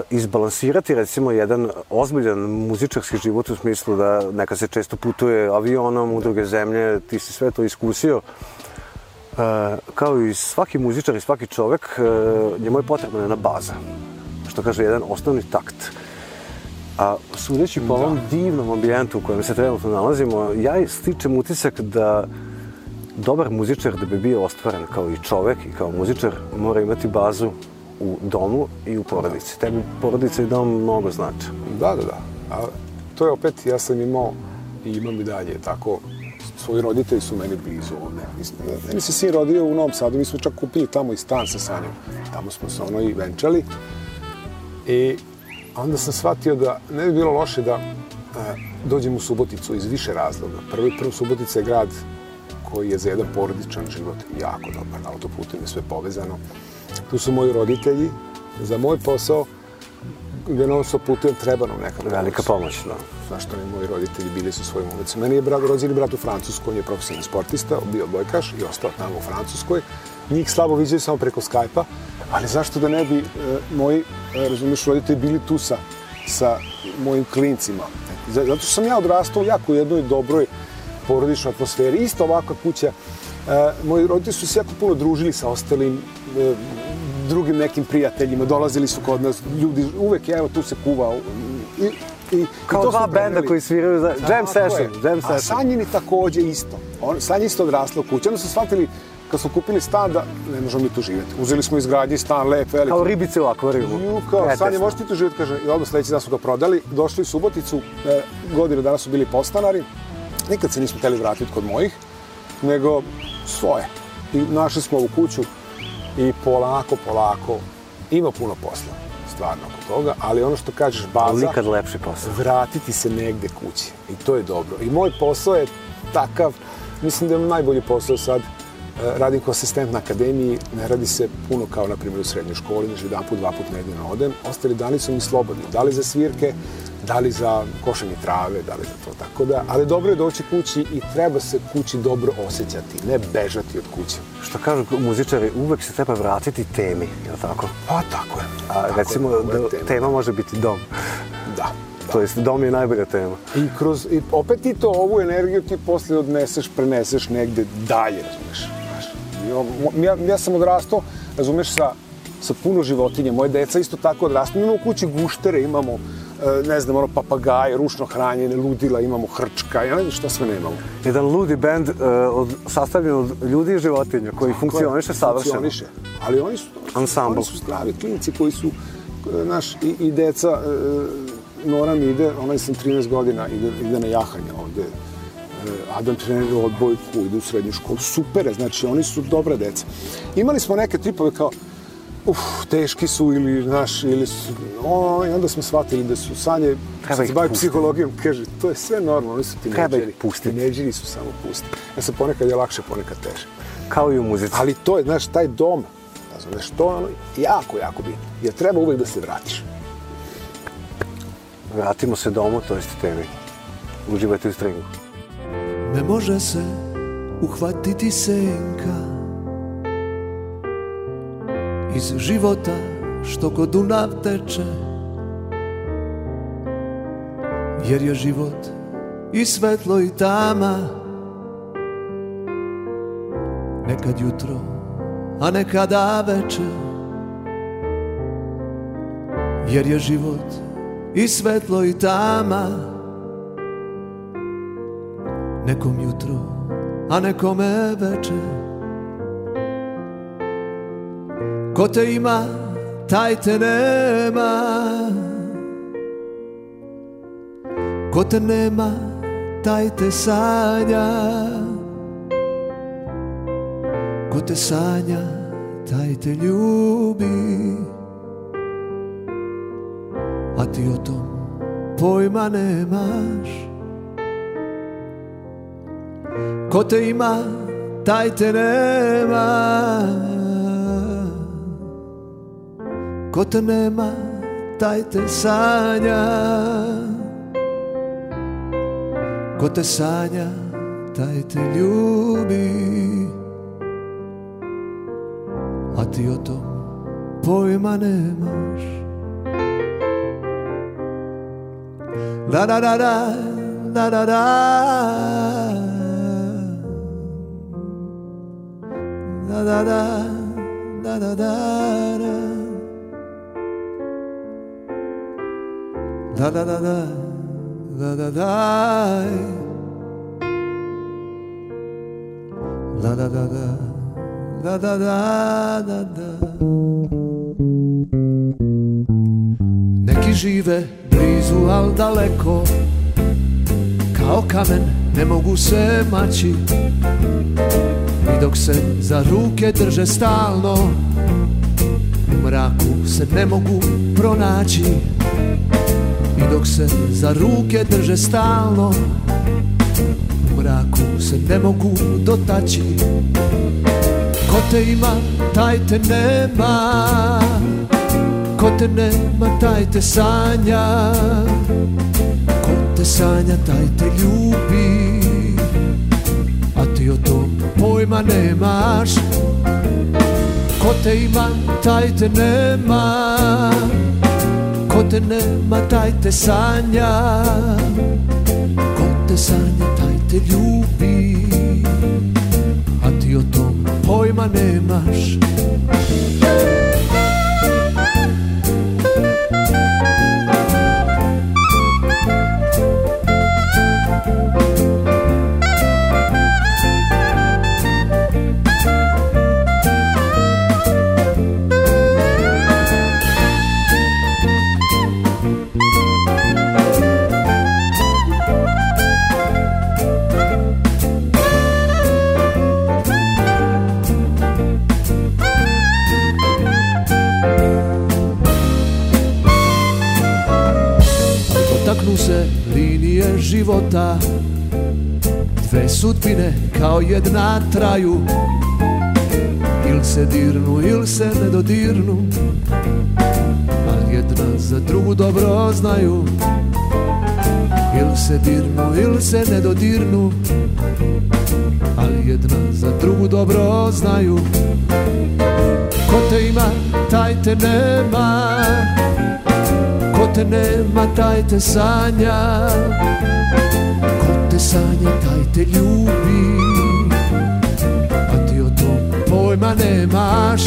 izbalansirati recimo jedan ozbiljan muzičarski život u smislu da neka se često putuje avionom u druge zemlje, ti si sve to iskusio. E, kao i svaki muzičar i svaki čovek, e, njemu je potrebna jedna baza. Što kaže, jedan osnovni takt. A sudeći po ovom divnom ambijentu u kojem se trenutno nalazimo, ja stičem utisak da dobar muzičar da bi bio ostvaren kao i čovek i kao muzičar mora imati bazu u domu i u porodici. Tebi porodica i dom mnogo znače. Da, da, da. A to je opet, ja sam imao i imam i dalje tako svoji roditelji su meni blizu ovde. Meni se sin rodio u Novom Sadu, mi smo čak kupili tamo i stan sa Sanjom. Tamo smo se ono i venčali. I onda sam shvatio da ne bi bilo loše da e, dođem u Suboticu iz više razloga. Prvi, prvo Subotica je grad koji je za jedan porodičan život jako dobar. Autoputem je sve povezano. Tu su moji roditelji. Za moj posao gde non stop putujem treba nam neka Velika pomoć, da. Zašto mi moji roditelji bili su svojim ulicama. Meni je brat, rođeni brat u Francuskoj, on je profesionalni sportista, bio odbojkaš i ostao tamo u Francuskoj. Njih slabo viđaju samo preko Skype-a, ali zašto da ne bi e, moji, e, razumiješ, roditelji bili tu sa, sa mojim klincima. Zato što sam ja odrastao jako u jednoj dobroj porodičnoj atmosferi. Isto ovakva kuća. E, moji roditelji su se jako puno družili sa ostalim e, drugim nekim prijateljima, dolazili su kod nas, ljudi, uvek je, evo, tu se kuvao. I, i, Kao i to dva benda koji sviraju za jam session, jam A session. Sanjini takođe isto. On, Sanji isto odrasla u kući. Onda su shvatili, kad smo kupili stan, da ne možemo mi tu živjeti. Uzeli smo izgradnji stan, lep, veliki. Kao ribice u akvarijumu. Ju, kao, Pretesno. Sanja, možete tu živjeti, kaže, i odmah sledeći dan su ga prodali, došli u Suboticu, e, godinu dana su bili postanari, nikad se nismo hteli vratiti kod mojih, nego svoje. I našli smo ovu kuću i polako, polako, ima puno posla, stvarno oko toga, ali ono što kažeš, baza, nikad lepši posao. vratiti se negde kući. I to je dobro. I moj posao je takav, mislim da je najbolji posao sad, radim kao asistent na akademiji, ne radi se puno kao na primjer u srednjoj školi, znači jedan put, dva put nedeljno odem, ostali dani su mi slobodni, da li za svirke, da li za košenje trave, da li za to, tako da, ali dobro je doći kući i treba se kući dobro osjećati, ne bežati od kuće. Što kažu muzičari, uvek se treba vratiti temi, je li tako? Pa tako je. A Tako recimo, je, da, tema. tema može biti dom. Da. To jest, dom je najbolja tema. I kroz, i opet ti to, ovu energiju ti posle odneseš, preneseš negde dalje, razumeš? Ja, ja sam odrastao, razumeš, sa, sa puno životinja. Moje deca isto tako odrastao. Imamo u kući guštere, imamo, e, ne znam, ono, papagaje, ručno hranjene, ludila, imamo hrčka, ja ne znam šta sve nemamo. Jedan ludi bend uh, od, sastavljen od ljudi i životinja koji funkcioniše savršeno. Funkcioniše. Ali oni su, Ansambl. oni su zdravi klinci koji su, e, naš, i, i deca, e, Nora mi ide, ona je sam 13 godina, ide, ide na jahanje ovde. Adam trenira odbojku, ide u srednju školu, super je, znači oni su dobra deca. Imali smo neke tripove kao, uf, teški su ili, znaš, ili su, o, i onda smo shvatili da su sanje, Treba se bavi psihologijom, kaže, to je sve normalno, oni su Treba ih tineđeri. pustiti. Tineđeri su samo pusti. Ja sam ponekad je lakše, ponekad teže. Kao i u muzici. Ali to je, znaš, taj dom, razumeš, to je ono jako, jako bitno. Jer treba uvek da se vratiš. Vratimo se domu, to jest temi. Uživajte u stringu. Ne može se uhvatiti senka. Iz života što kod Dunav teče Jer je život i svetlo i tama. Nekad jutro, a nekada večer Jer je život i svetlo i tama Nekom jutro, a nekome večer Ko te ima, taj te nema. Ko te nema, taj te sanja. Ko te sanja, taj te ljubi. A ti o tom pojma nemaš Ko te ima, taj te nema. Ko te nema, taj te sanja. Ko te sanja, taj te ljubi. A ti o tom pojma nemaš. Da da da da da da da da da da da da da da Da da da da da da da La da da da da da da da da Neki žive blizu al daleko Kao kamen ne mogu se maći. I dok se za ruke drže stalno U mraku se ne mogu pronaći. I dok se za ruke drže stalno U mraku se ne mogu dotaći. Ko te ima, taj te nema. Ko te nema, taj te sanja. Ko te sanja, taj te ljubi A ti o tom pojma nemaš. Ko te ima, taj te nema. Ko te nema, taj te sanja. Ko te sanja, taj te ljubi. A ti o tom pojma nemaš života. Dve sudbine kao jedna traju. Il se dirnu, il se ne dodirnu A jedna za drugu dobro znaju. Il se dirnu, il se ne dodirnu Ali jedna za drugu dobro znaju. Ko te ima, taj te nema te nema, taj te sanja Ko te sanja, taj te ljubi A ti o tom pojma nemaš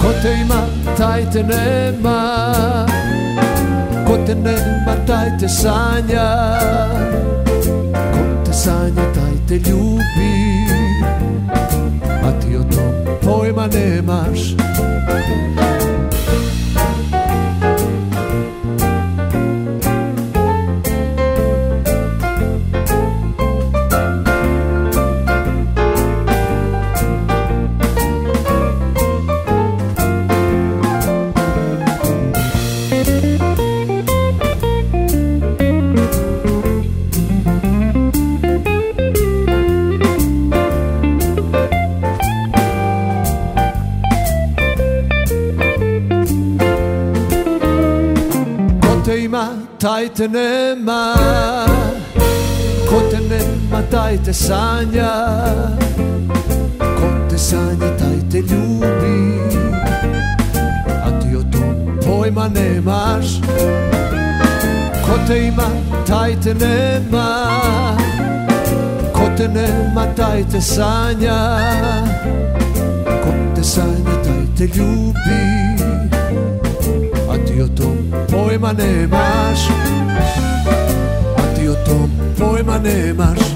Ko te ima, taj te nema Ko te nema, taj te sanja Ko te sanja, taj te ljubi A ti o tom pojma nemaš te nema Ko te nema, taj te sanja. Ko te sanja, taj te ljubi. A ti o tom pojma nemaš. Ko te ima, taj te nema. Ko te nema, taj te sanja. Ko te sanja, taj te ljubi. A ti o tom poema νέμας Αντίο το poema νέμας